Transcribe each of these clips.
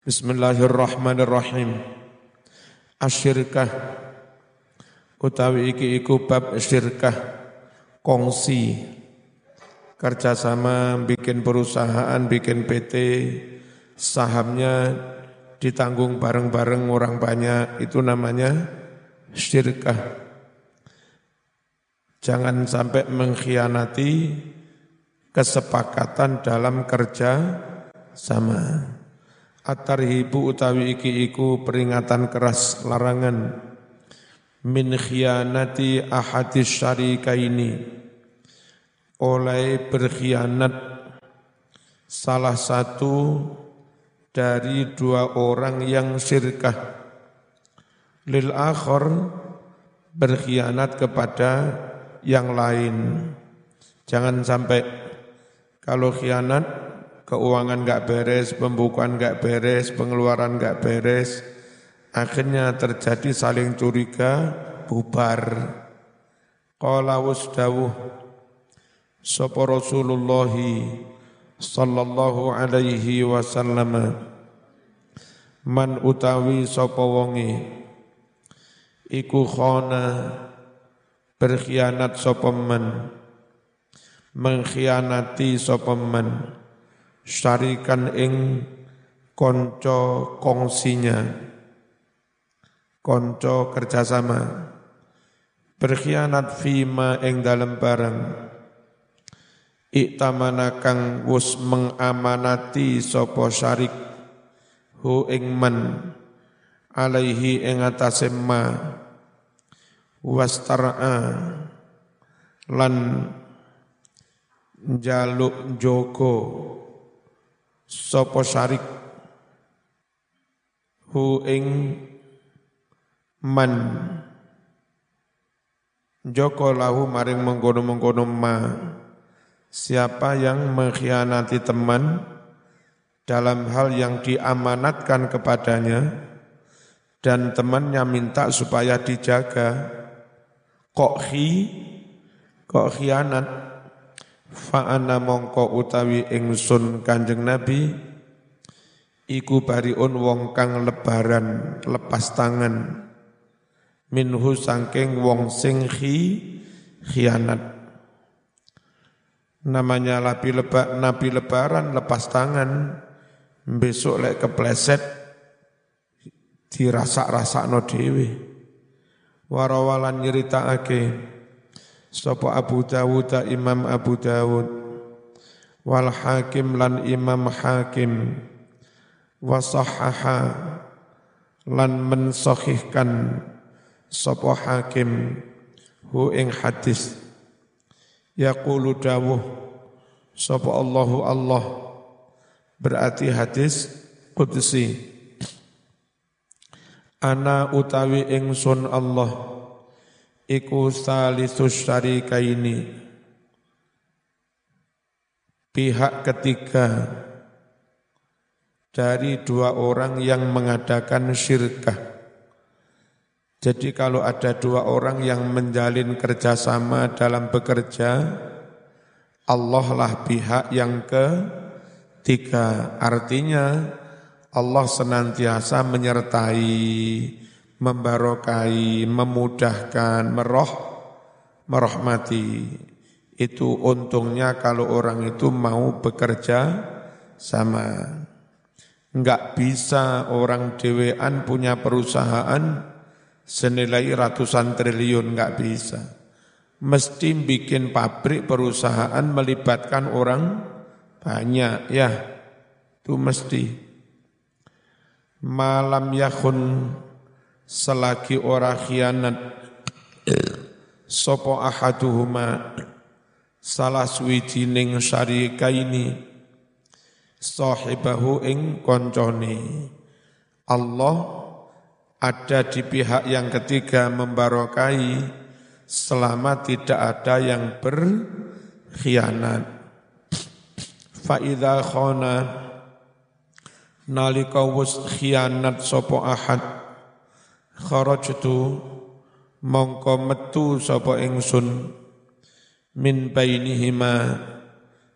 Bismillahirrahmanirrahim. Asyirkah utawi iki iku bab syirkah kongsi kerjasama bikin perusahaan, bikin PT, sahamnya ditanggung bareng-bareng orang banyak, itu namanya syirkah. Jangan sampai mengkhianati kesepakatan dalam kerja sama. At-tarhibu utawi iki iku peringatan keras larangan min khianati ahadis syarikaini. Oleh berkhianat salah satu dari dua orang yang syirkah. Lil akhir berkhianat kepada yang lain. Jangan sampai kalau khianat keuangan nggak beres, pembukuan nggak beres, pengeluaran nggak beres, akhirnya terjadi saling curiga, bubar. Qala wasdawuh sapa Rasulullah sallallahu alaihi wasallam man utawi sapa wonge iku khana berkhianat sapa mengkhianati sapa man syarikan ing konco kongsinya, konco kerjasama, berkhianat fima ing dalam barang, iktamana kang wus mengamanati sopo syarik, hu ing man, alaihi ing atase ma, wastara'a, lan jaluk joko, sapa syarik hu ing man. Joko lahu maring mengkono-mengkono ma. Siapa yang mengkhianati teman dalam hal yang diamanatkan kepadanya dan temannya minta supaya dijaga? Kok khi? Kok khianat Fa'ana mongko utawi ingsun kanjeng Nabi Iku bariun wong kang lebaran lepas tangan. Minhu sangking wong sing khianat. Namanya leba, nabi lebaran lepas tangan Besok lek kepleset Dirasak-rasak no dewi Warawalan nyerita ake Sapa Abu Dawud Imam Abu Dawud. Wal Hakim lan Imam Hakim. Wa sahaha lan mensahihkan sapa Hakim hu ing hadis. Yaqulu dawuh sapa Allahu Allah. Berarti hadis qudsi. Ana utawi ingsun Allah iku salisus syarikaini pihak ketiga dari dua orang yang mengadakan syirkah. Jadi kalau ada dua orang yang menjalin kerjasama dalam bekerja, Allah lah pihak yang ketiga. Artinya Allah senantiasa menyertai, membarokai, memudahkan, meroh, merahmati. Itu untungnya kalau orang itu mau bekerja sama. Enggak bisa orang dewean punya perusahaan senilai ratusan triliun, enggak bisa. Mesti bikin pabrik perusahaan melibatkan orang banyak, ya. Itu mesti. Malam yakun selagi ora khianat sopo ahaduhuma salah suwijining syarikaini sahibahu ing koncone. Allah ada di pihak yang ketiga membarokai selama tidak ada yang berkhianat. Fa idza khana nalika khianat sapa ahad kharajtu mongko metu sapa ingsun min bainihima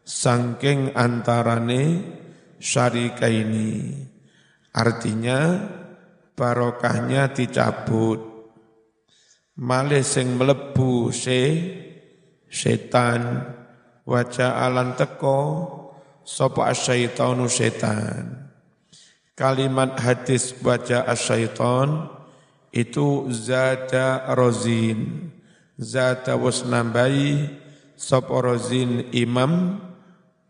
sangking antarane syarikaini Artinya barokahnya dicabut. Malih sing mlebu se setan wajah alan teko sapa asyaitonu setan. Kalimat hadis wajah asyaiton itu zata rozin. Zata was nambai sapa rozin imam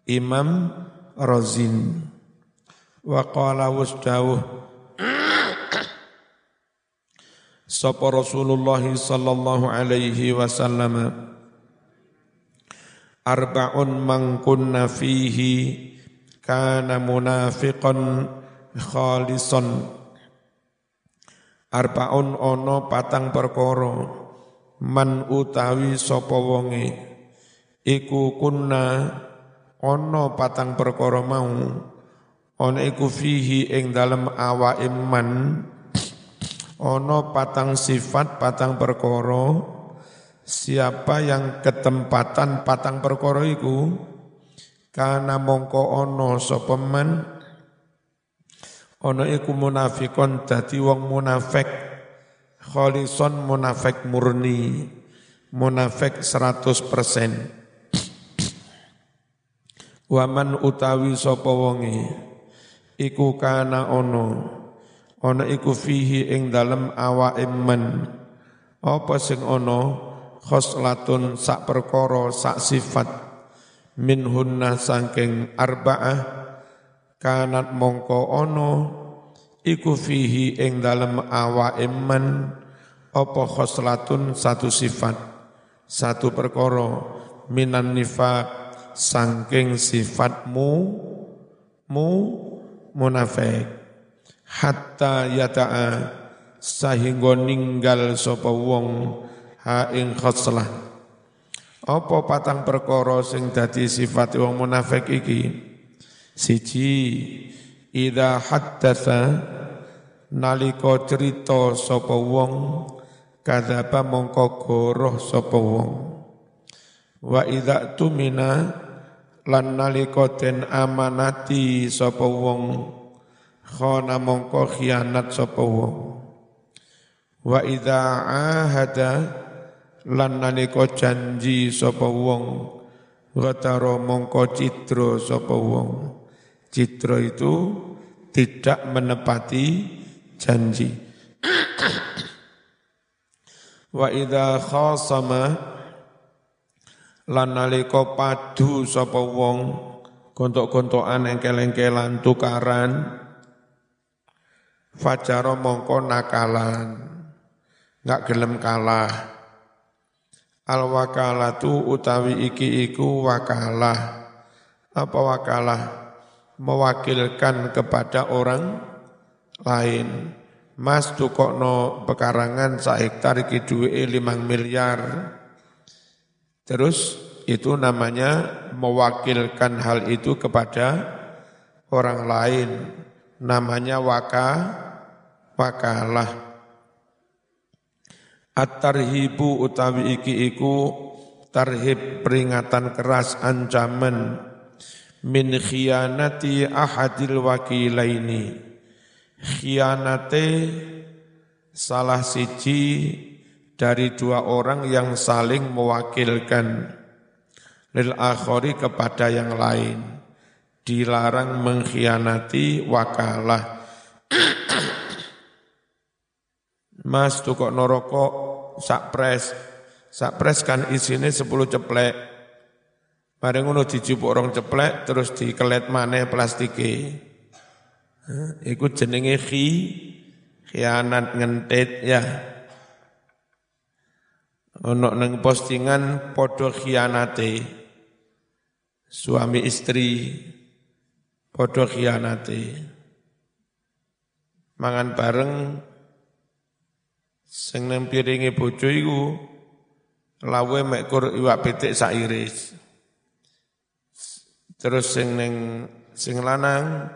imam rozin. Wa qala wasdawuh Sapa Rasulullah sallallahu alaihi wasallam Arba'un man kunna fihi kana munafiqan khalisan Arba'un ono patang perkara. Man utawi sapa wonge. Iku kunna ono patang perkara mau. Ono iku fihi ing dalem awake man. Ono patang sifat patang perkoro siapa yang ketempatan patang perkoro iku? Karena mongko ono sopeman ono iku munafikon dadi wong munafik. Kholison munafik murni. Munafik 100% Waman utawi sapa wonge? Iku kana ono. Ana iku fihi ing dalem awake men. Apa sing ana khoslatun sak perkara sak sifat. Minhunna saking arba'ah kanat mongko ana iku fihi ing dalem awake men apa khoslatun satu sifat satu perkara minan nifaq saking sifatmu mu munafik. Hatta yata'a sahingga ninggal sapa wong ha ing khoslah. Apa patang perkara sing dadi sifat wong munafik iki siji idza haddatsa nalika cerita sapa wong kadzaba mongko goroh sapa wong. Wa idza tumina lan nalika den amanati sapa wong khana mongko khianat sapa wong. Wa idza ahada lan nalika janji sapa wong gataro mongko citro sapa wong citro itu tidak menepati janji wa idza khasama lan padu sapa wong gontok-gontokan engkel-engkelan tukaran Fajaro mongko nakalan, nggak gelem kalah. Al wakalatu utawi iki iku wakalah. Apa wakalah? Mewakilkan kepada orang lain. Mas tukokno pekarangan sak hektar iki duwe 5 miliar. Terus itu namanya mewakilkan hal itu kepada orang lain. Namanya waka wakalah At-tarhibu utawi iki iku tarhib peringatan keras ancaman min khianati ahadil wakilaini khianate salah siji dari dua orang yang saling mewakilkan lil akhori kepada yang lain dilarang mengkhianati wakalah Mas tukok noroko sak pres. Sak pres kan isine 10 ceplek. Mari ngono dijupuk orang ceplek terus dikelet maneh plastike. Iku jenenge khi khianat ngentit ya. Ono neng postingan podo khianate. Suami istri podo khianate. Mangan bareng Sing nang piringe bojo iku lawe mek iwak pitik sak iris. Terus sing ning sing lanang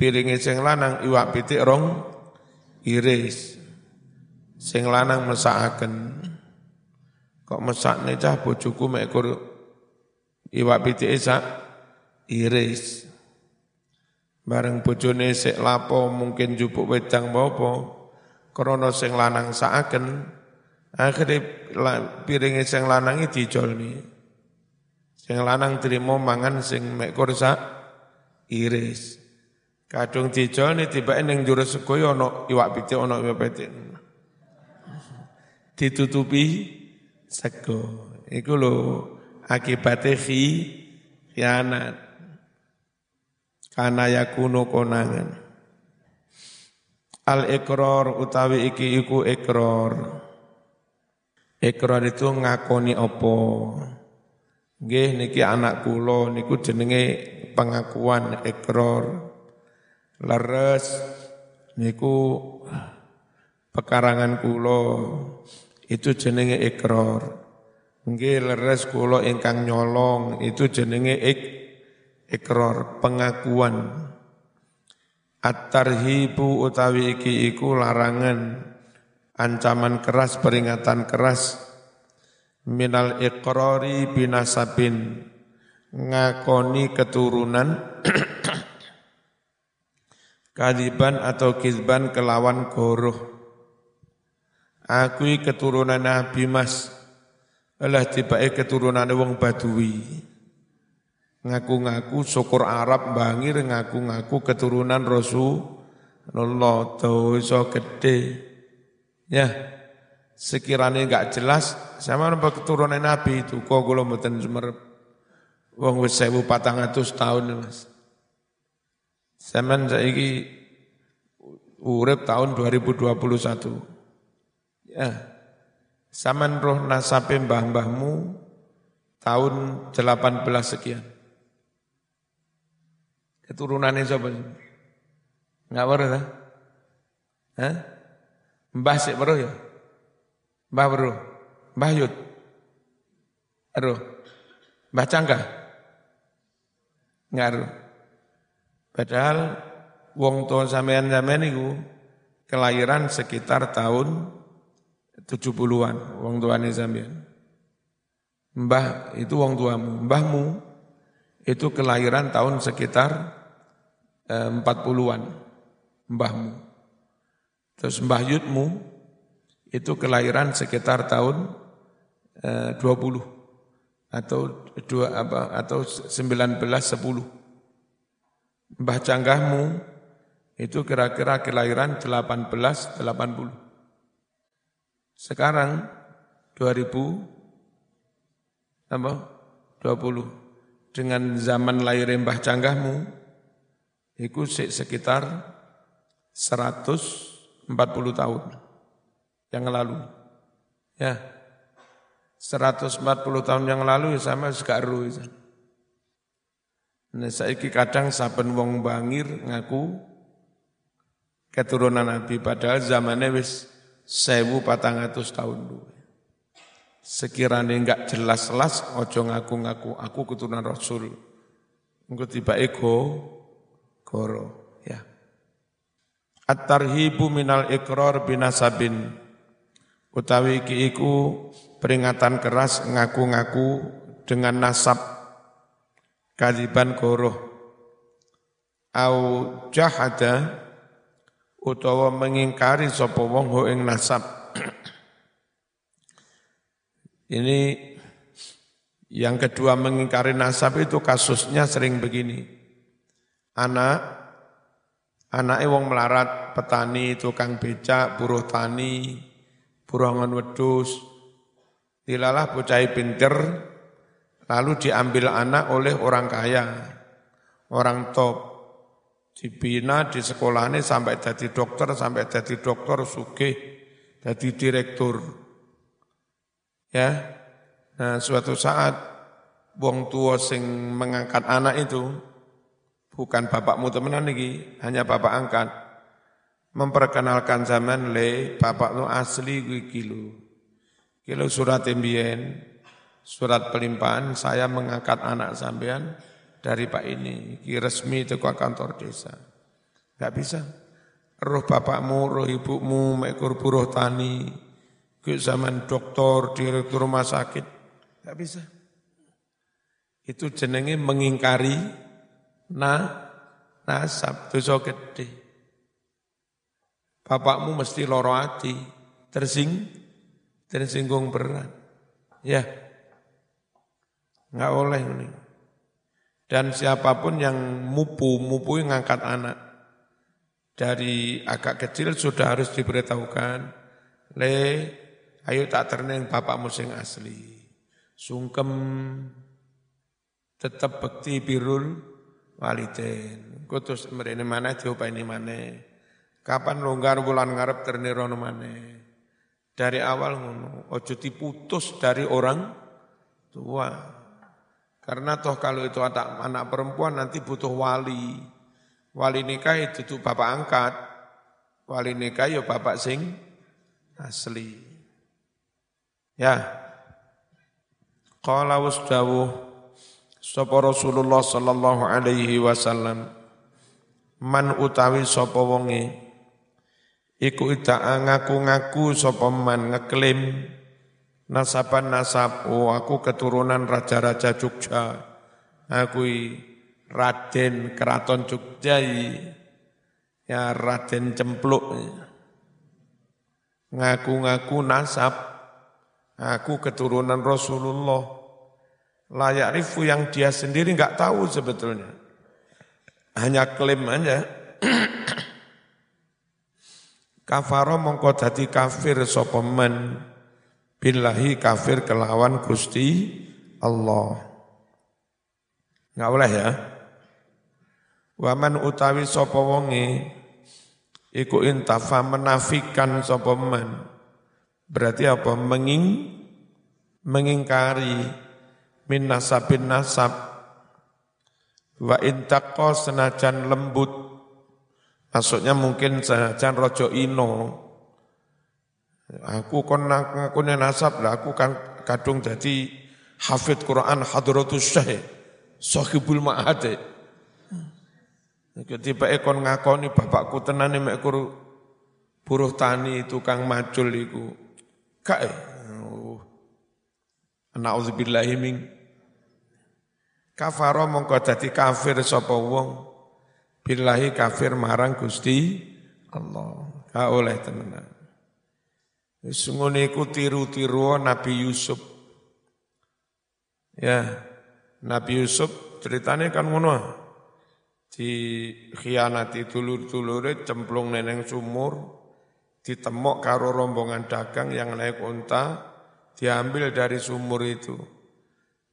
piringe sing lanang iwak pitik rong iris. Sing lanang mesakaken. Kok mesakne cah bojoku mek iwak pitik sak iris. Bareng bojone sik lapo mungkin jupuk wedang apa krana sing lanang saaken akhire piringe sing lanang iki dijolni. Sing lanang trimo mangan sing mek kursa iris. Kadung dijolni tiba ning juru sekoyo ana iwak pitik ana iwak pitik. Ditutupi sego. Iku lho akibate khi khianat. Kana yakunu konangan. Al ikrar utawi iki iku ikrar. Ikrar itu ngakoni opo. Nggih niki anak kula niku jenenge pengakuan ikrar. Leres niku pekarangan kula itu jenenge ikrar. Nggih leres kula ingkang nyolong itu jenenge ik ikrar pengakuan At-tarhibu utawi iki iku larangan ancaman keras peringatan keras minal iqrari binasabin. Ngakoni keturunan. Kadiban atau kizban kelawan goroh. Aku keturunan Nabi Mas. Allah tibae keturunan wong Badui. Ngaku-ngaku syukur Arab bangir ngaku-ngaku keturunan Rasulullah dosa gede. Ya sekiranya enggak jelas sama nampak keturunan Nabi itu kok kula mboten sumerep wong wis 1400 tahun Mas Zaman saiki urip tahun 2021 ya Saman roh nasabe mbah-mbahmu tahun 18 sekian Keturunannya siapa? Enggak baru dah? Hah? Mbah sik baru ya? Mbah baru? Mbah Yud? Aduh. Mbah Cangka? Enggak aduh. Padahal wong tua sampean-sampean itu kelahiran sekitar tahun 70-an wong tuane sampean. Mbah itu wong tuamu, mbahmu itu kelahiran tahun sekitar 40-an mbahmu. Terus mbah Yudmu itu kelahiran sekitar tahun 20 eh, atau dua apa atau 1910. Mbah Canggahmu itu kira-kira kelahiran 1880. Sekarang 2000 apa? 20 dengan zaman lahir Mbah Canggahmu itu sekitar 140 tahun yang lalu. Ya, 140 tahun yang lalu ya sama sekaru. Nah, saiki kadang saben wong bangir ngaku keturunan Nabi padahal zamannya wis 1400 tahun dulu. Sekiranya enggak jelas-jelas ojo ngaku-ngaku aku keturunan Rasul. Engko tiba ego goro ya At-tarhibu minal ikrar binasabin utawi iki iku peringatan keras ngaku-ngaku dengan nasab kadiban goro au jahada utawa mengingkari sapa wong ing nasab. Ini yang kedua mengingkari nasab itu kasusnya sering begini. Anak anake wong melarat, petani, tukang becak, buruh tani, burongan wedus. Dilalah bocah pinter, lalu diambil anak oleh orang kaya, orang top. Dibina di sekolahnya sampai jadi dokter, sampai jadi dokter sugih, jadi direktur. Ya, nah suatu saat wong tua sing mengangkat anak itu bukan bapakmu temenan lagi, hanya bapak angkat. Memperkenalkan zaman le bapak lu asli gue kilo. Kilo surat imbien, surat pelimpahan saya mengangkat anak sampean dari pak ini, ki resmi itu kantor desa. Gak bisa. Roh bapakmu, roh ibumu, mekur buruh tani, ke zaman doktor, direktur rumah sakit. Gak bisa. Itu jenenge mengingkari nah nasab dosa gede. Bapakmu mesti loro hati, tersing, tersinggung berat. Ya, nggak boleh ini. Dan siapa pun yang mupu, mupu yang ngangkat anak dari agak kecil sudah harus diberitahukan, le, ayo tak terneng bapakmu sing asli, sungkem, tetap bekti birul waliden. Kutus merene mana ini mana. Kapan longgar bulan ngarep ternirono mana. Dari awal ngono, ojo diputus dari orang tua. Karena toh kalau itu anak, anak perempuan nanti butuh wali. Wali nikah itu tuh bapak angkat. Wali nikah ya bapak sing asli. Ya. Qala wasdawuh sapa Rasulullah sallallahu alaihi wasallam man utawi sapa wonge iku ida ngaku-ngaku sapa man ngeklaim nasaban nasab, oh aku keturunan raja-raja Jogja, aku Raden Keraton Jogja, ya Raden Cempluk, ngaku-ngaku nasab, aku keturunan Rasulullah, layak rifu yang dia sendiri nggak tahu sebetulnya, hanya klaim aja. Kafaro mongko dadi kafir sopemen billahi kafir kelawan Gusti Allah. Enggak boleh ya. Waman utawi sapa wonge iku intafa menafikan sapa man. Berarti apa? Menging mengingkari min nasabin nasab wa intaqa senajan lembut maksudnya mungkin senajan rojo ino Aku kon ngakune nasab lah, aku kan kadung jadi hafid Quran hadratus syekh, sahibul ma'ad. Ketika ekon ngakoni bapakku tenane mek buruh tani tukang macul iku. Kae. Oh. Nauzubillahi min kafaro mongko dadi kafir sapa wong billahi kafir marang Gusti Allah. Ka oleh temenan. Sungguh iku tiru-tiru Nabi Yusuf. Ya, Nabi Yusuf ceritanya kan ngono. Di khianati dulur-dulure cemplung neneng sumur, ditemok karo rombongan dagang yang naik unta, diambil dari sumur itu.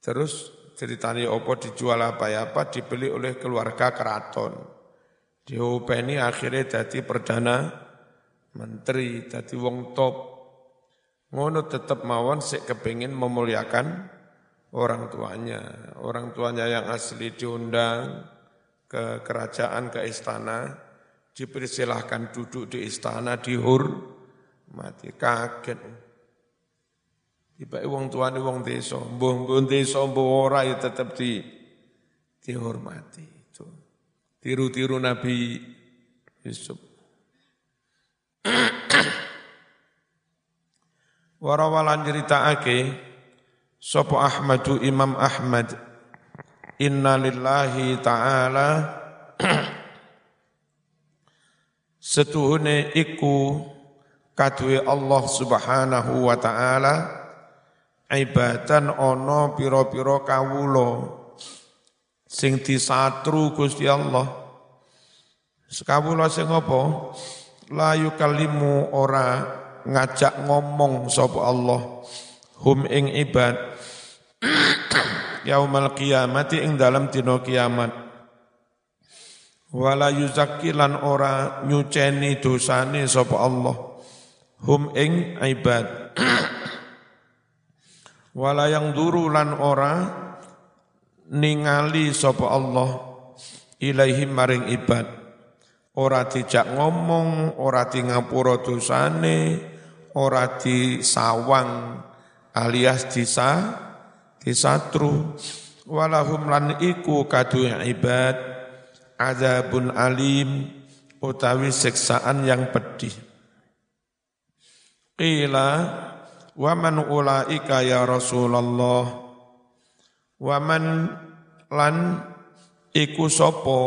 Terus ceritanya opo dijual apa ya apa dibeli oleh keluarga keraton. Diopeni akhirnya jadi perdana menteri, jadi wong top ngono tetap mawon sik kepingin memuliakan orang tuanya. Orang tuanya yang asli diundang ke kerajaan, ke istana, dipersilahkan duduk di istana, dihur, mati kaget. Tiba wong tuane wong desa, mbuh mbuh desa mbuh ora ya di dihormati. Itu. Tiru-tiru Nabi Yusuf. Warawalan nyeritakake sapa Ahmadu Imam Ahmad Inna lillahi ta'ala setuhune iku kaduwe Allah Subhanahu wa taala ibadan ana pira-pira kawula sing disatru Gusti Allah. Sekawula sing apa? La yukallimu ora ngajak ngomong sapa Allah. Hum ing ibad. Yaumal qiyamati ing dalam dina kiamat. Wala yuzakkilan ora nyuceni dosane sapa Allah. Hum ing ibad. Wala yang durulan ora ningali sapa Allah ilaihim maring ibad. Ora dijak ngomong ora di ngapura dosane ora disawang alias disa disatru. Walahum lan iku kadu ibad azabun alim utawi siksaan yang pedih. Qila wa man ulaika ya Rasulullah wa man lan iku sapa?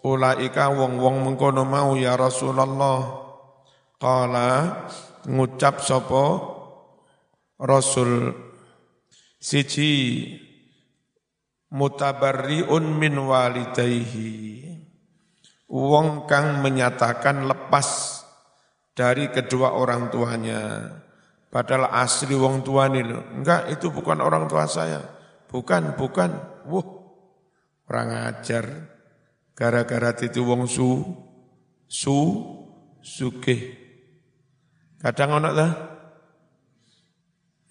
Ulaika wong-wong mengkono mau ya Rasulullah. Qala ngucap sapa? Rasul. Siji mutabarriun min walidayhi. Wong kang menyatakan lepas dari kedua orang tuanya. Padahal asli wong tua ini loh enggak itu bukan orang tua saya bukan bukan. Wuh. Orang ajar. Gara-gara itu wong su su sugih. Kadang ana ta?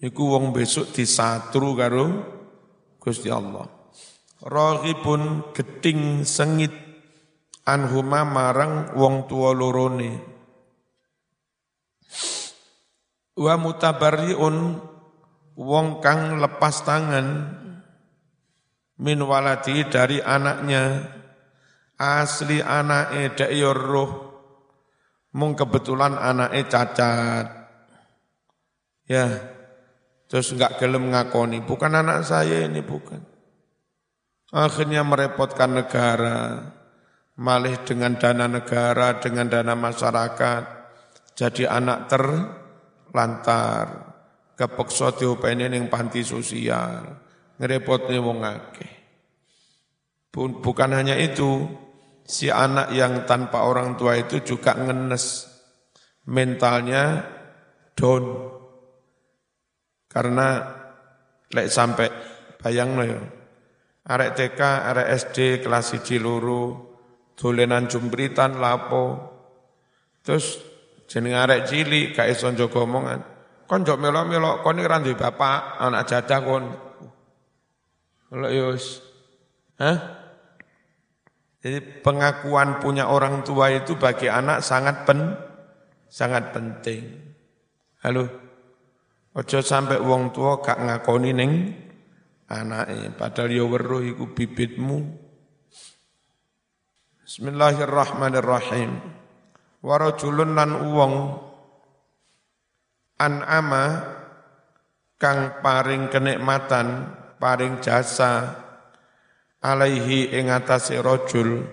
Iku wong besok disatru karo Gusti Allah. Raghibun geting sengit. Anhuma marang wong tua lorone. Wa mutabarriun. Wong kang lepas tangan min waladi dari anaknya. Asli anake dek yo roh mung kebetulan anake cacat. Ya terus enggak gelem ngakoni. Bukan anak saya ini bukan. Akhirnya merepotkan negara. Malih dengan dana negara dengan dana masyarakat. Jadi anak terlantar. Kepeksa diopeni ning panti sosial ngerepotne wong akeh. Bukan hanya itu si anak yang tanpa orang tua itu juga ngenes. Mentalnya down. Karena lek sampai bayang no ya arek TK arek SD kelas 1 loro dolenan jumbritan lapo. Terus jeneng arek cilik gak iso njogo omongan. Kon jok melok-melok kon iki bapak anak jadah kon lho yus Hah? Jadi pengakuan punya orang tua itu bagi anak sangat pen, sangat penting. Halo, ojo sampai wong tua gak ngakoni neng anaknya, padahal ya weruh iku bibitmu. Bismillahirrahmanirrahim. Warajulun lan uwong an'ama kang paring kenikmatan, paring jasa, alaihi ing atase rajul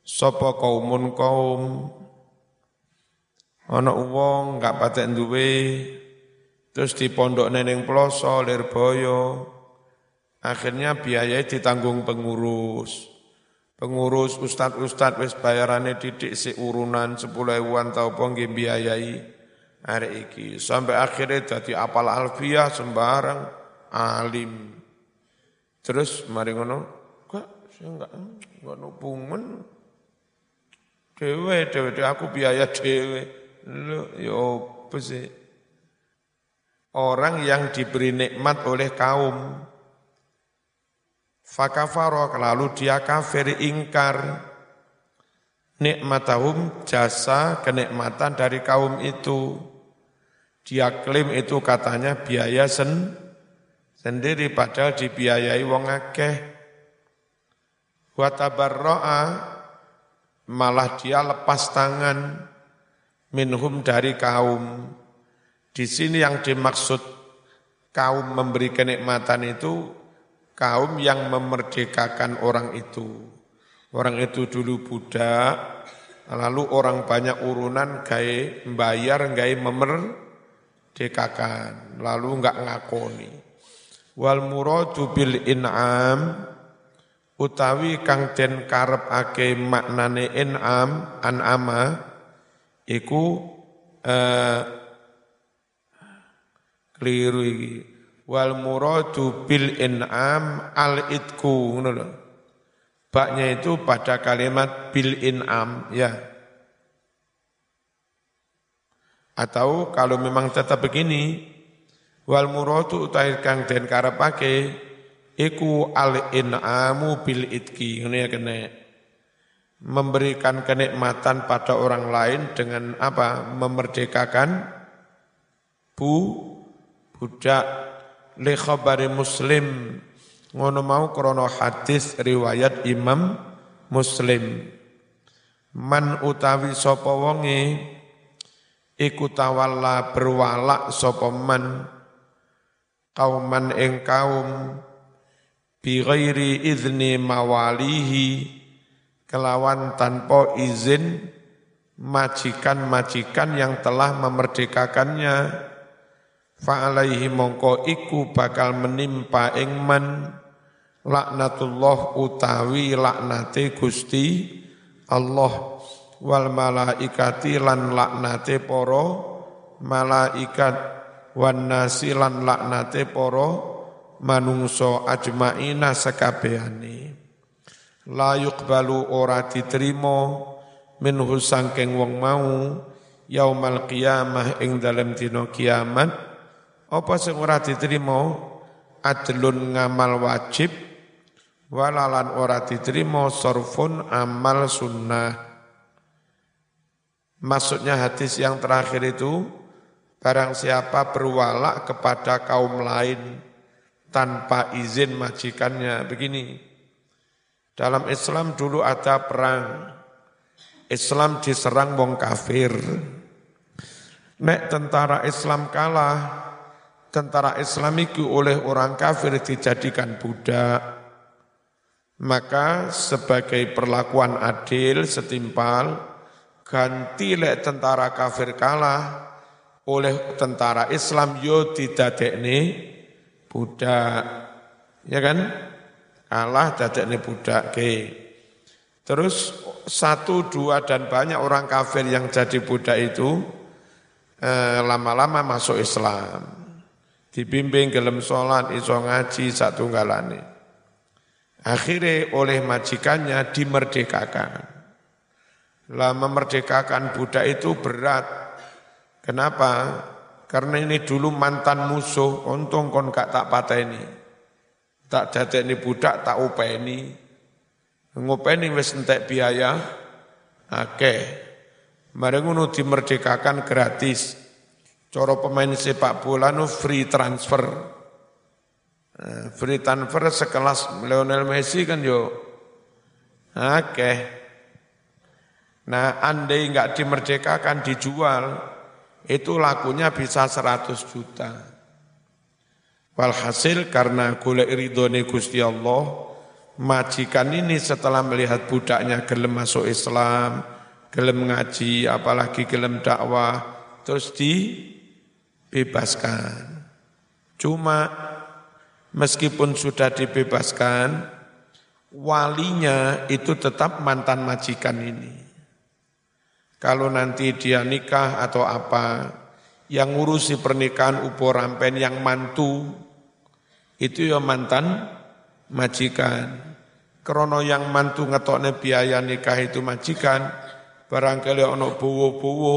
sapa kaumun kaum. Ana wong gak patek duwe terus di pondok neneng ploso lirboyo. Akhirnya biaya ditanggung pengurus. Pengurus ustad-ustad wis bayarane didik si urunan sepuluh ewan tau apa biayai hari iki. Sampai akhirnya jadi apal alfiah sembarang alim terus mari ngono saya enggak, enggak nupungan. Dewe, dewe, dewe, aku biaya dewe. Lu, ya apa sih? Orang yang diberi nikmat oleh kaum. Fakafaro, lalu dia kafir ingkar. Nikmatahum jasa kenikmatan dari kaum itu. Dia klaim itu katanya biaya sen, sendiri padahal dibiayai wong akeh. Wa tabarra'a malah dia lepas tangan minhum dari kaum. Di sini yang dimaksud kaum memberi kenikmatan itu kaum yang memerdekakan orang itu. Orang itu dulu budak, lalu orang banyak urunan gaya membayar gaya memerdekakan, lalu enggak ngakoni. Wal muradu bil in'am utawi kang den karepake maknane in'am an'ama iku eh, keliru iki. Wal muradu bil in'am al itku ngono lho. Baknya itu pada kalimat bil in'am ya. Atau kalau memang tetap begini wal muradu utawi kang den karepake iku al inamu bil itki. Ini ya kena memberikan kenikmatan pada orang lain dengan apa? Memerdekakan bu budak li khabari muslim. Ngono mau krono hadis riwayat Imam Muslim. Man utawi sapa wonge iku tawalla berwalak sapa man kauman ing kaum bi ghairi idzni mawalihi kelawan tanpa izin majikan-majikan yang telah memerdekakannya. Fa'alaihi mongko iku bakal menimpa ing man laknatullah utawi laknate Gusti Allah wal malaikati lan laknate para malaikat wan nasi lan laknate para manungsa ajmaina sekabehane la yuqbalu ora diterima minhu sangking wong mau yaumal qiyamah ing dalem dina kiamat. Apa sing ora diterima? Adlun ngamal wajib. Walalan ora diterima sorfun amal sunnah. Maksudnya hadis yang terakhir itu, barang siapa berwalak kepada kaum lain tanpa izin majikannya. Begini, dalam Islam dulu ada perang. Islam diserang wong kafir. Nek tentara Islam kalah, tentara Islam itu oleh orang kafir dijadikan budak. Maka sebagai perlakuan adil, setimpal, ganti lek tentara kafir kalah oleh tentara Islam yo didadekne budak. Ya kan? Kalah dadekne budak ke. Terus satu, dua, dan banyak orang kafir yang jadi budak itu eh, lama-lama masuk Islam. Dibimbing gelem sholat, iso ngaji, satu galane. Akhirnya oleh majikannya dimerdekakan. Lah memerdekakan budak itu berat. Kenapa? Karena ini dulu mantan musuh, untung kon gak tak pateni. Tak ini budak, tak upeni. Ngupeni wis entek biaya, akeh. Mari ngono dimerdekakan gratis. Coro pemain sepak bola nu free transfer. Eh, free transfer sekelas Lionel Messi kan yo akeh. Nah, andai nggak dimerdekakan dijual, itu lakunya bisa 100 juta. Walhasil karena golek ridhone Gusti Allah, majikan ini setelah melihat budaknya gelem masuk Islam, gelem ngaji, apalagi gelem dakwah, terus dibebaskan. Cuma meskipun sudah dibebaskan, walinya itu tetap mantan majikan ini. Kalau nanti dia nikah atau apa, yang ngurusi pernikahan upo rampen yang mantu, itu ya mantan majikan. Krono yang mantu ngetokne biaya nikah itu majikan, barangkali ono buwo-buwo,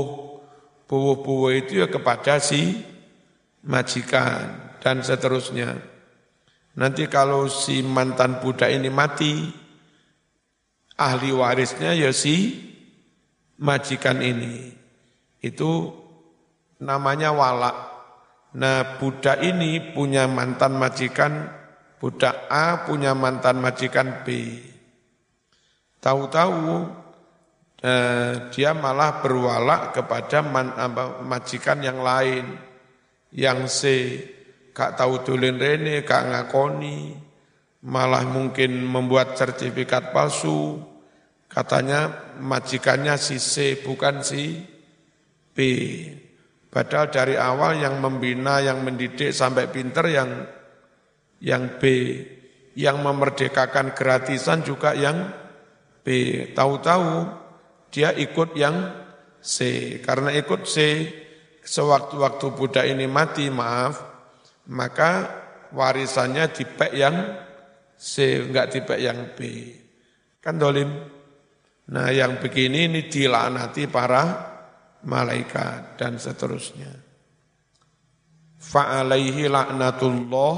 buwo-buwo itu ya kepada si majikan dan seterusnya. Nanti kalau si mantan budak ini mati, ahli warisnya ya si majikan ini. Itu namanya walak. Nah budak ini punya mantan majikan, budak A punya mantan majikan B. Tahu-tahu eh, dia malah berwalak kepada man, apa, majikan yang lain, yang C, gak tahu tulen rene, gak ngakoni, malah mungkin membuat sertifikat palsu, Katanya majikannya si C bukan si B. Padahal dari awal yang membina, yang mendidik sampai pinter yang yang B. Yang memerdekakan gratisan juga yang B. Tahu-tahu dia ikut yang C. Karena ikut C, sewaktu-waktu budak ini mati, maaf, maka warisannya dipek yang C, enggak dipek yang B. Kan dolim? Nah yang begini ini dilaknati para malaikat dan seterusnya. Fa'alaihi laknatullah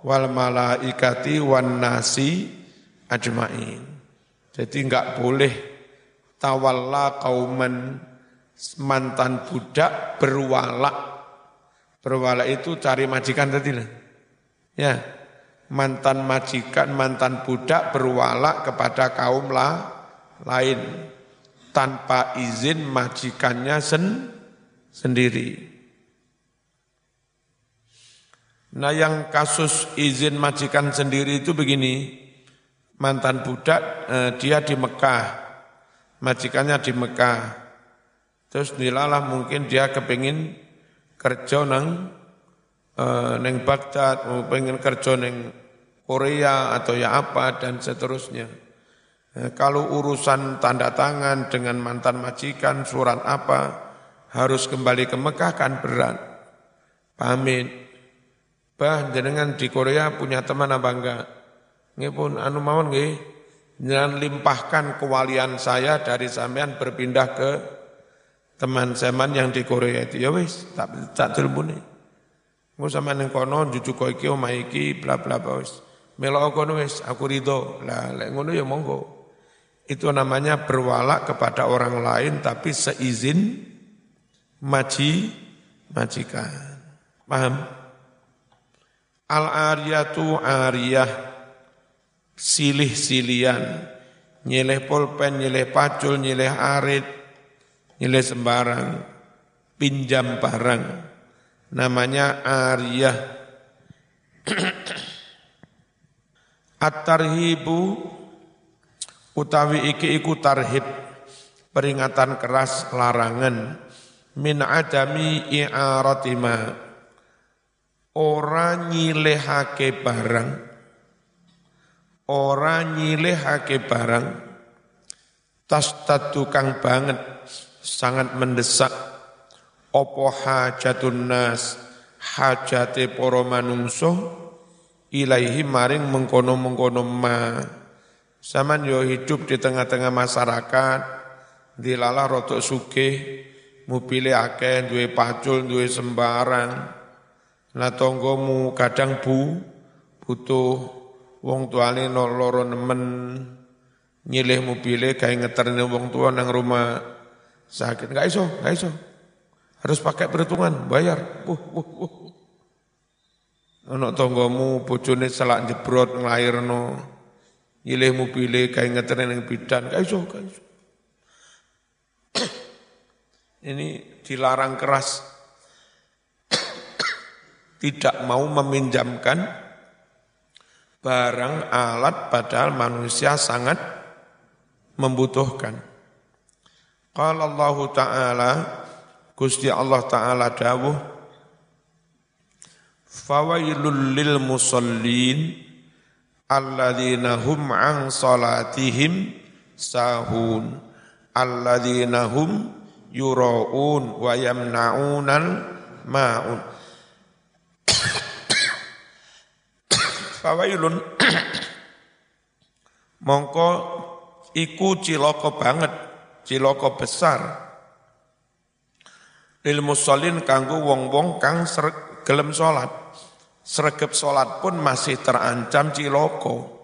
wal malaikati wan nasi ajmain. Jadi enggak boleh tawalla kauman mantan budak berwala. Berwala itu cari majikan tadi. Ya, mantan majikan, mantan budak berwala kepada kaum lah lain tanpa izin majikannya sen sendiri. Nah yang kasus izin majikan sendiri itu begini, mantan budak eh, dia di Mekah, majikannya di Mekah. Terus nilalah mungkin dia kepingin kerja nang eh, neng Baghdad, mau pengen kerja neng Korea atau ya apa dan seterusnya. Eh, kalau urusan tanda tangan dengan mantan majikan, surat apa, harus kembali ke Mekah kan berat. Pamit. Bah, jenengan di Korea punya teman apa enggak? Nggih pun anu mawon nggih. Jangan limpahkan kewalian saya dari sampean berpindah ke teman seman yang di Korea itu. Ya wis, tak tak terbuni. Engko sampean ning kono jujuk kok iki omah iki bla bla bla wis. Melok kono wis aku ridho. Lah lek ngono ya monggo. Itu namanya berwala kepada orang lain tapi seizin maji majikan. Paham? Al-ariyatu ariyah silih-silian, nyileh pulpen, nyileh pacul, nyileh arit, nyileh sembarang, pinjam barang, namanya ariyah. At-tarhibu utawi iki iku tarhib peringatan keras larangan. Min adami i'aratima. Ora nyilehake barang. Ora nyilehake barang. Tas kang banget sangat mendesak. Opo hajatun nas hajate para manungso ilaihi maring mengkono-mengkono ma Saman yo hidup di tengah-tengah masyarakat dilala rotok sugih mobile akeh duwe pacul duwe sembarang. Nah tonggomu kadang bu butuh wong tuane loro nemen nyilih mobile gawe ngeterne wong tua nang rumah sakit. Enggak iso enggak iso. Harus pakai perhitungan bayar. Uh uh uh ana tanggamu bojone selak jebrot nglairno nyilih mobile gawe ngeterne ning bidan enggak iso enggak iso. Ini dilarang keras. Tidak mau meminjamkan barang alat padahal manusia sangat membutuhkan. Qala Allah Ta'ala, Gusti Allah Ta'ala dawuh, Fawailul lil musallin, alladzina hum an salatihim sahun, alladzina hum yura'un wa yamna'unal ma'un. fawailun. Mongko iku ciloko banget ciloko besar. Lil musallin kanggo wong-wong kang gelem salat sregep salat pun masih terancam ciloko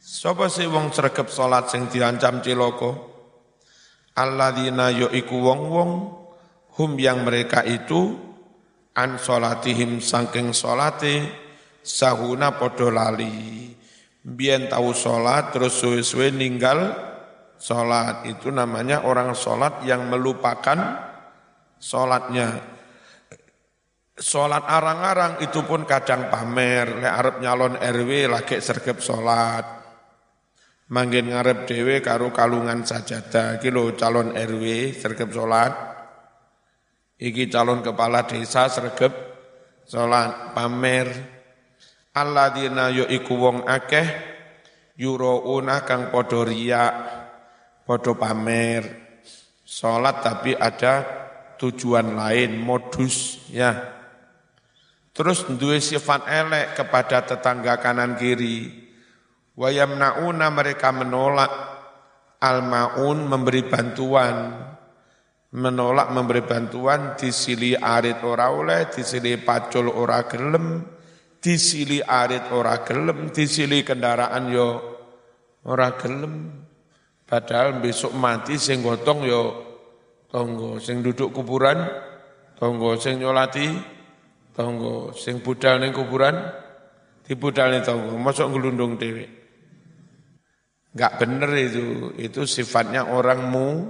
Sapa sih wong sregep salat sing diancam ciloko alladzina yo iku wong-wong hum yang mereka itu an salatihim saking salate sahuna podo lali. Biyen tahu sholat terus suwe-suwe ninggal sholat. Itu namanya orang sholat yang melupakan sholatnya. Sholat arang-arang itu pun kadang pamer. Le Arab nyalon RW lagi sergep sholat. Manggen ngarep dewe karo kalungan sajadah. Kilo calon RW sergep sholat. Iki calon kepala desa sergep sholat pamer alladzina yo iku wong akeh yurauna kang padha riya padha pamer salat tapi ada tujuan lain modus ya terus duwe sifat elek kepada tetangga kanan kiri. Wayamnauna mereka menolak. Almaun memberi bantuan. Menolak memberi bantuan disili arit ora oleh disili pacul ora gelem. Disili arit ora gelem, disili kendaraan yo ora gelem. Padahal besok mati sing gotong yo tonggo, sing duduk kuburan tonggo, sing nyolati tonggo, sing budal ning kuburan dibudal ning tonggo, masuk ngelundung dewe. Enggak bener itu, itu sifatnya orang mu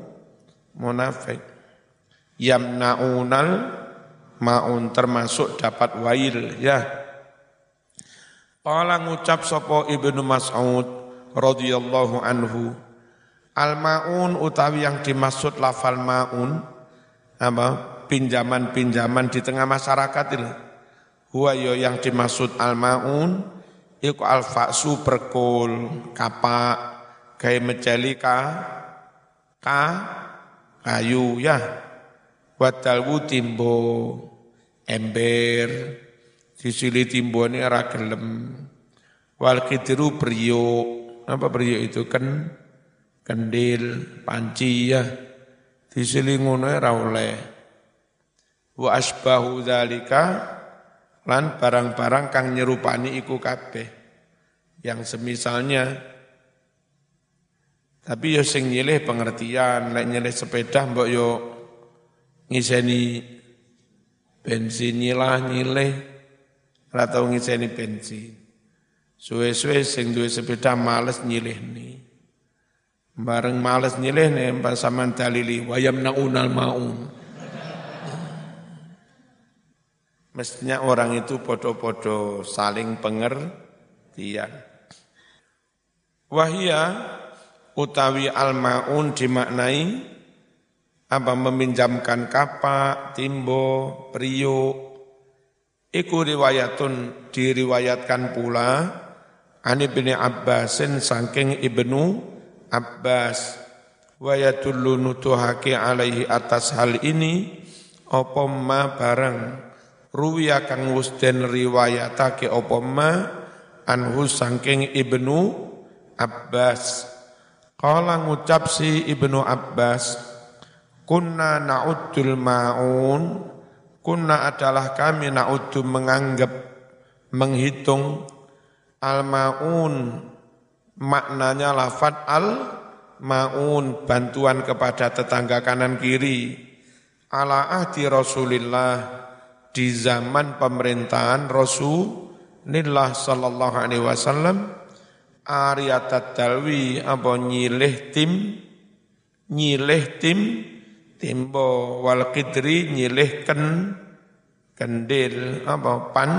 munafik. Yamnaunal maun termasuk dapat wail. Ya. Kala ngucap sapa Ibnu Mas'ud radhiyallahu anhu al maun utawi yang dimaksud lafal maun apa pinjaman-pinjaman di tengah masyarakat ini. Huwa yo yang dimaksud al maun iku al faksu perkul kapak kayak meceli ka ka kayu ya. Wadalwu timbo ember disili timbo ini ora gelem. Wal apa priyo itu? Kan kendil panci ya. Disili ngono ora wa asbahu dzalika lan barang-barang kang nyerupani iku kabeh yang semisalnya tapi yo sing nyilih pengertian lek nyilih sepeda mbok yo ngiseni bensin nyilah nyilih ora tau ngiseni bensin. Suwe-suwe sing duwe sepeda males nyilih nih. Bareng males nyilih nih mbak sampean dalili wayam naunal maun. Mestinya orang itu podo-podo saling pengertian. Wahia utawi al-maun dimaknai apa meminjamkan kapak, timbo, priuk. Iku riwayatun diriwayatkan pula Ani bin Abbasin saking ibnu Abbas wa yadullu nutuhake alaihi atas hal ini apa ma barang ruwiya kang wis den riwayatake apa ma? Anhu saking ibnu Abbas. Kala ngucap si Ibnu Abbas, Kunna na'uddul ma'un, kunna adalah kami na'uddu menganggap, menghitung, al-ma'un, maknanya lafad al-ma'un, bantuan kepada tetangga kanan kiri, ala ahdi Rasulillah, di zaman pemerintahan Rasulullah sallallahu alaihi wasallam, ariatat dalwi apa nyilih tim nyilih tim timbo wal qidri nyilih ken kendil apa pan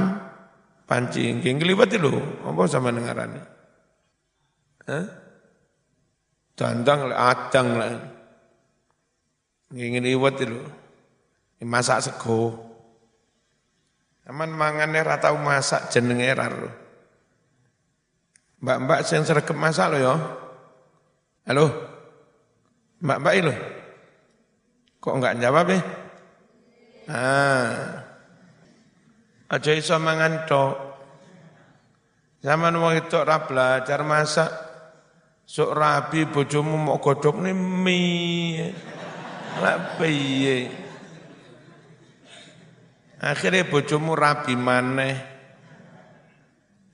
panci nggih ngliwat lho apa sama dengarane Hah? Dandang adang lah. Ngingin iwat lho. Masak sego. Aman mangannya ratau masak jenenge raro. Mbak-mbak yang sergap masak lo ya. Halo? Mbak-mbak lo? Kok enggak jawab ya? Ah. Aja iso mangan tok. Zaman wong itu ora belajar masak. Sok rabi bojomu mau godhok mie. Lah piye? Akhirnya bojomu rabi maneh.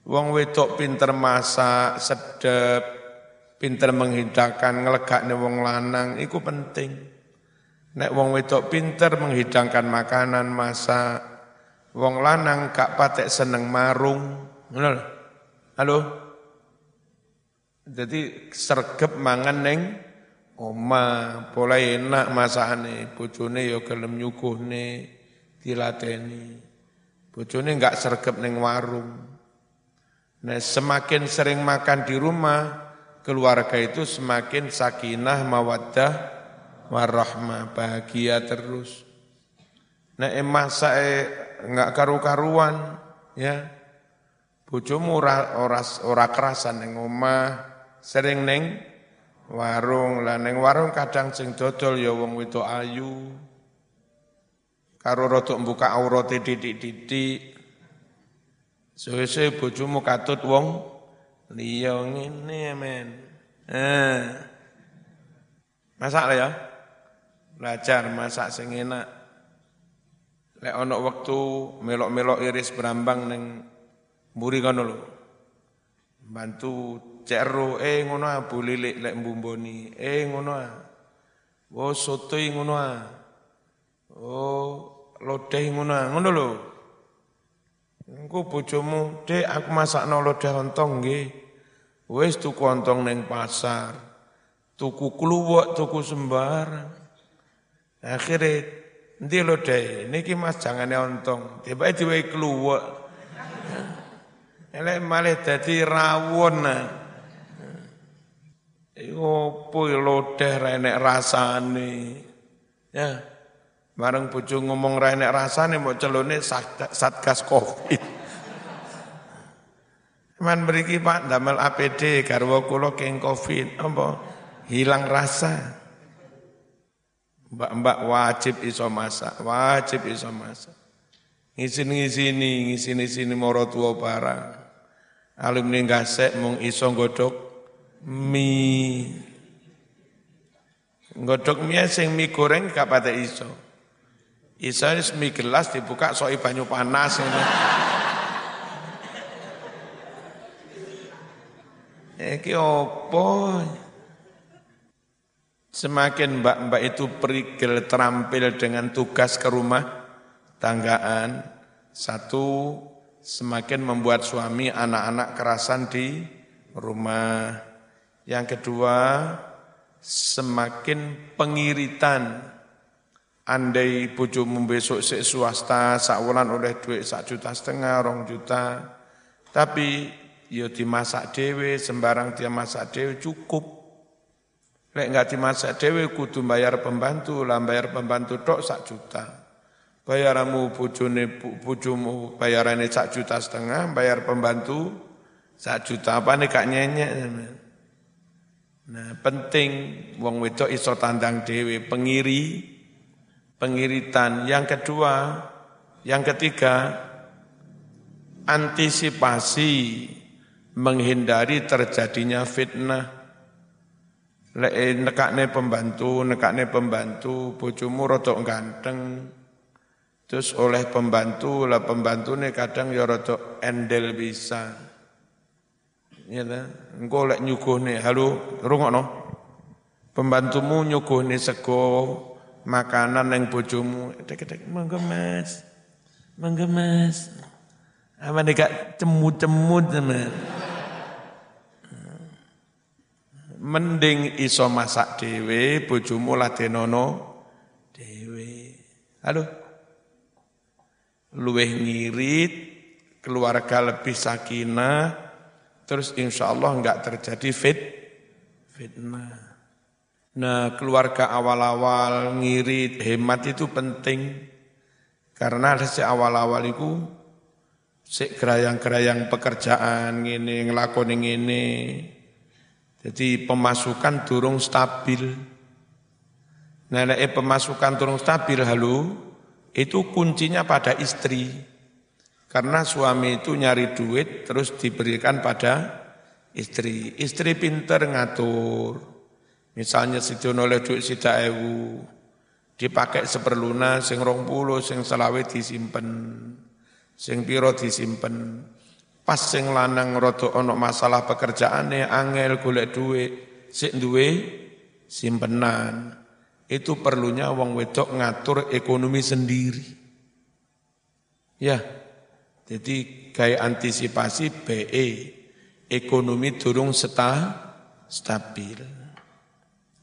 Wong wedok pinter masak, sedep, pinter menghidangkan, ngelegakne wong lanang, itu penting. Nek wong wedok pinter menghidangkan makanan, masak, wong lanang gak patek seneng marung. Ngono Halo? Jadi sergep mangan neng oma, pola enak masakane, bojone ya gelem nyuguhne, dilateni. Bojone enggak sergep neng warung. Nah, semakin sering makan di rumah, keluarga itu semakin sakinah, mawaddah, warahmah, bahagia terus. Nah, emah saya enggak karu-karuan, ya. Bojomu ora ora ora kerasan ning omah, sering neng warung. Lah neng warung kadang sing dodol ya wong wedok ayu. Karo rodok mbuka aurate titik-titik. Suwe-suwe bojomu katut wong liya ngene men. Eh. Masak lah ya. Belajar masak sing enak. Lek ana wektu melok-melok iris berambang ning mburi kono lho. Bantu cero eh ngono ah bu lilik lek mbumboni. Eh ngono ah. Oh soto ngono ah. Oh lodeh ngono. Ngono lho. Engko bojomu, "Dek, aku masakno lodeh ontong nggih." Wis tuku ontong ning pasar. Tuku kluwek, tuku sembarang. Akhirnya, nanti lodeh, niki Mas jangane ontong, tiba diwehi kluwek. Elek malih dadi rawon. Opo lodeh renek rasane. Ya. Bareng bojo ngomong renek rasane mau celone satgas Covid. Man beriki Pak damel APD garwa kula keng Covid apa hilang rasa. Mbak-mbak wajib iso masak, wajib iso masak. Ngisin-ngisini, ngisin-ngisini moro tua barang. Alumni gasek mung iso godok mie. Godok mie sing mie goreng gak iso. Iso mie gelas dibuka soi banyu panas ini. Iki opo? Semakin mbak-mbak itu perigel terampil dengan tugas ke rumah tanggaan, satu semakin membuat suami anak-anak kerasan di rumah. Yang kedua, semakin pengiritan. Andai bojomu besok si swasta, sakwulan oleh duit sak juta setengah, rong juta. Tapi yo dimasak dewe, sembarang dia masak dewe cukup Lek nggak dimasak dewe kudu bayar pembantu, lah bayar pembantu tok sak juta. Bayaramu bojone bojomu bayarane sak juta setengah, bayar pembantu sak juta apa nih kak nyenyek. Nah, penting wong wedok iso tandang dewe pengiri pengiritan. Yang kedua, yang ketiga antisipasi menghindari terjadinya fitnah eh, nekakne pembantu, nekakne pembantu, bojomu rada ganteng. Terus oleh pembantu, lah pembantu nih kadang ya rada endel bisa. Ya? Engko lek nyuguhne, halo, rungokno. Pembantumu nyuguhne sego makanan yang bojomu, tek-tek monggo Mas. Monggo Mas. Apa nek cemut-cemut teman mending iso masak dhewe bojomu ladenono dhewe. Halo? Luweh ngirit keluarga lebih sakinah terus insya Allah enggak terjadi fit fitnah nah keluarga awal-awal ngirit hemat itu penting karena si awal-awal itu si gerayang-gerayang pekerjaan ini ngelakoni ini jadi pemasukan durung stabil. Nah, eh, pemasukan durung stabil halu, itu kuncinya pada istri. Karena suami itu nyari duit terus diberikan pada istri. Istri pinter ngatur. Misalnya si oleh duit sida ewu, dipakai seperluna, sing rong puluh, sing selawe disimpen, sing piro disimpen. Pas sing lanang rada ana masalah pekerjaane angel golek duit, sik duwe simpenan. Itu perlunya wong wedok ngatur ekonomi sendiri. Ya. Jadi kayak antisipasi BE ekonomi durung seta stabil.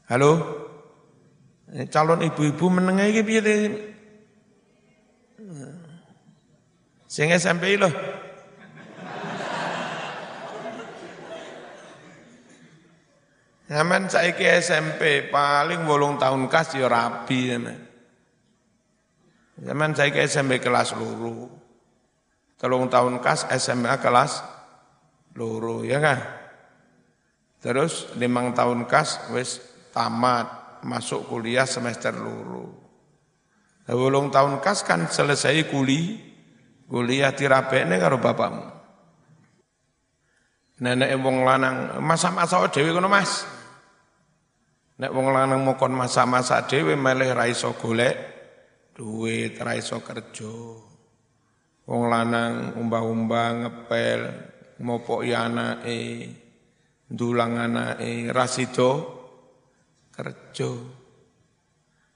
Halo? Eh, calon ibu-ibu menengah iki piye Sing SMP loh. Zaman saiki SMP paling bolong tahun kas ya rabi. Zaman saiki SMP kelas luru. Telung tahun kas SMA kelas luru ya kan. Terus limang tahun kas wis tamat masuk kuliah semester luru. Bolong tahun kas kan selesai kuliah kuliah tirabekne karo bapakmu. Nenek wong lanang masa-masa dhewe kono Mas. Nek wong lanang mokon masa-masa dhewe melih ra iso golek duit, ra iso kerja. Wong lanang umbah-umbah ngepel ngopoki anake, ndulang anake, ra sida kerja.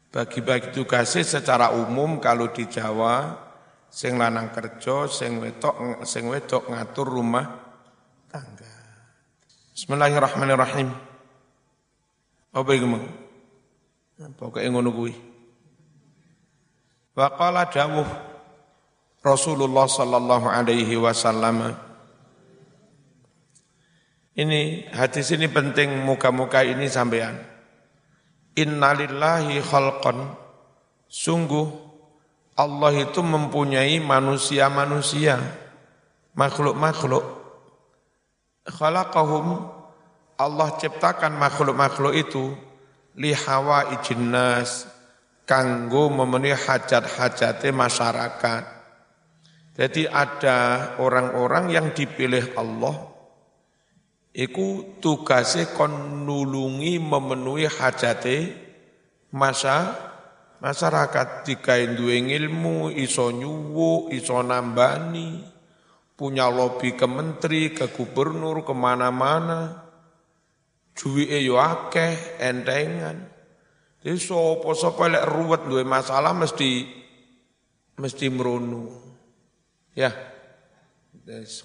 Bagi-bagi tugasnya secara umum kalau di Jawa sing lanang kerja, sing wedok sing wedok ngatur rumah tangga. Bismillahirrahmanirrahim. Apa iku mau? Pokoke ngono kuwi. Wa qala dawuh Rasulullah sallallahu alaihi wasallam Ini hadis ini penting muka-muka ini sampean. Innalillahi khalqan. Sungguh Allah itu mempunyai manusia-manusia, makhluk-makhluk. Khalaqahum Allah ciptakan makhluk-makhluk itu lihawa ijinnas kanggo memenuhi hajat-hajatnya masyarakat. Jadi ada orang-orang yang dipilih Allah iku tugasnya kon nulungi memenuhi hajate masa masyarakat. Dikai duwe ilmu iso nyuwu iso nambani punya lobby ke menteri ke gubernur ke mana-mana. Duwike yo akeh entengan. Jadi sopo-sopo lek ruwet duwe masalah mesti mesti merunu ya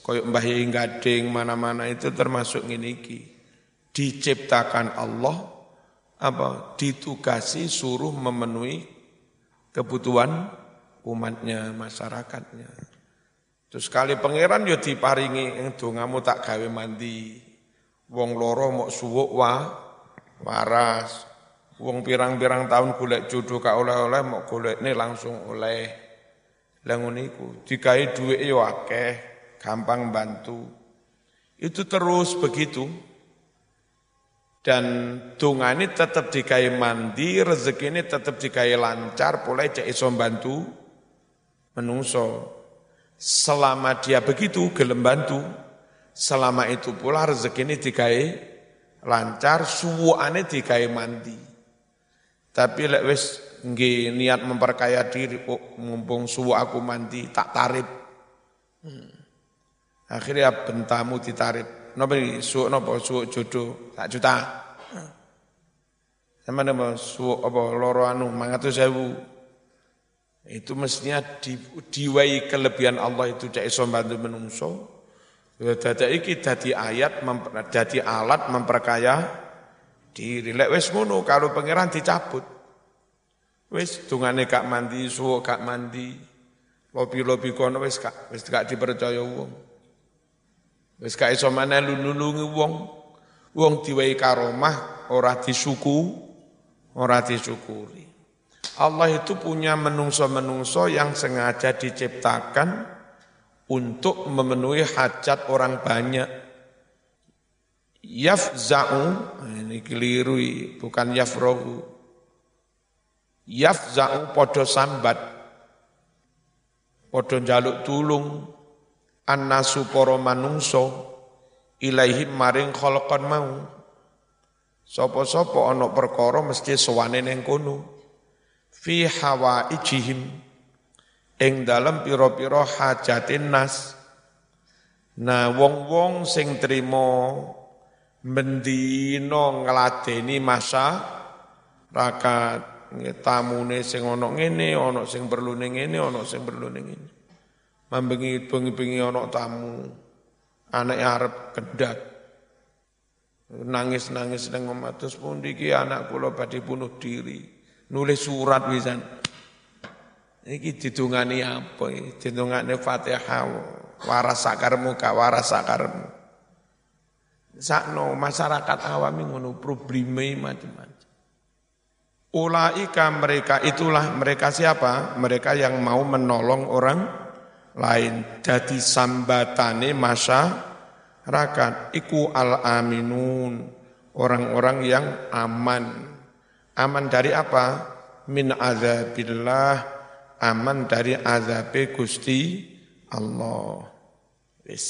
Koyok Mbah Gading mana-mana itu termasuk ini ki. Diciptakan Allah apa ditugasi suruh memenuhi kebutuhan umatnya, masyarakatnya. Terus kali pangeran yo diparingi dongamu tak gawe mandi. Wong loro mok suwuk wa waras. Wong pirang-pirang tahun golek jodoh ka oleh-oleh mok golekne langsung oleh. Lah ngono iku, digawe dhuwit akeh gampang bantu. Itu terus begitu. Dan tunga ini tetap dikai mandi, rezeki ini tetap dikai lancar, mulai cek iso bantu menungso. Selama dia begitu, gelem bantu, selama itu pula rezeki ini dikai lancar, suwuane dikai mandi. Tapi lek wis nggih niat memperkaya diri, kok mumpung suwu aku mandi, tak tarif. Hmm. Akhirnya bentamu ditarik. Napa iki suwuk napa jodoh tak juta. Sama nama suwuk apa loro anu 500.000. Itu mestinya di, diwai kelebihan Allah itu cek iso bantu menungso. Dadi iki dadi ayat dadi alat memperkaya diri. Lek wis ngono kalau pangeran dicabut. Wis dungane gak mandi, suwuk gak mandi. Lobi-lobi kono wis gak wis gak dipercaya wong. Wis gak iso maneh nulungi wong. Wong diwehi karomah ora disuku, ora disyukuri. Allah itu punya menungso-menungso yang sengaja diciptakan untuk memenuhi hajat orang banyak. Yafza'u, ini keliru, bukan yafrohu. Yafza'u podo sambat, podo jaluk tulung, annasu para manungso ilaihim maring khalqan mau. Sapa-sapa ana perkara mesti sowane ning kono. Fi hawaijihim ing dalem pira-pira hajatin nas. Nah wong-wong sing trima mendina ngladeni masa rakat tamune sing ana ngene ana sing perlu ning ngene ana sing perlu ning ngene mambengi bengi-bengi ana tamu. Anak arep kedat. Nangis-nangis nang omah. Terus pundi iki anak kula badhe bunuh diri. Nulis surat wisan iki didungani apa didungane Fatihah. Waras sakarmu ka waras sakarmu sakno masyarakat awam ngono probleme macam-macam. Ulaika mereka itulah mereka siapa? Mereka yang mau menolong orang lain jadi sambatane masyarakat. Iku al aminun orang-orang yang aman. Aman dari apa? Min azabillah aman dari azab Gusti Allah. Wis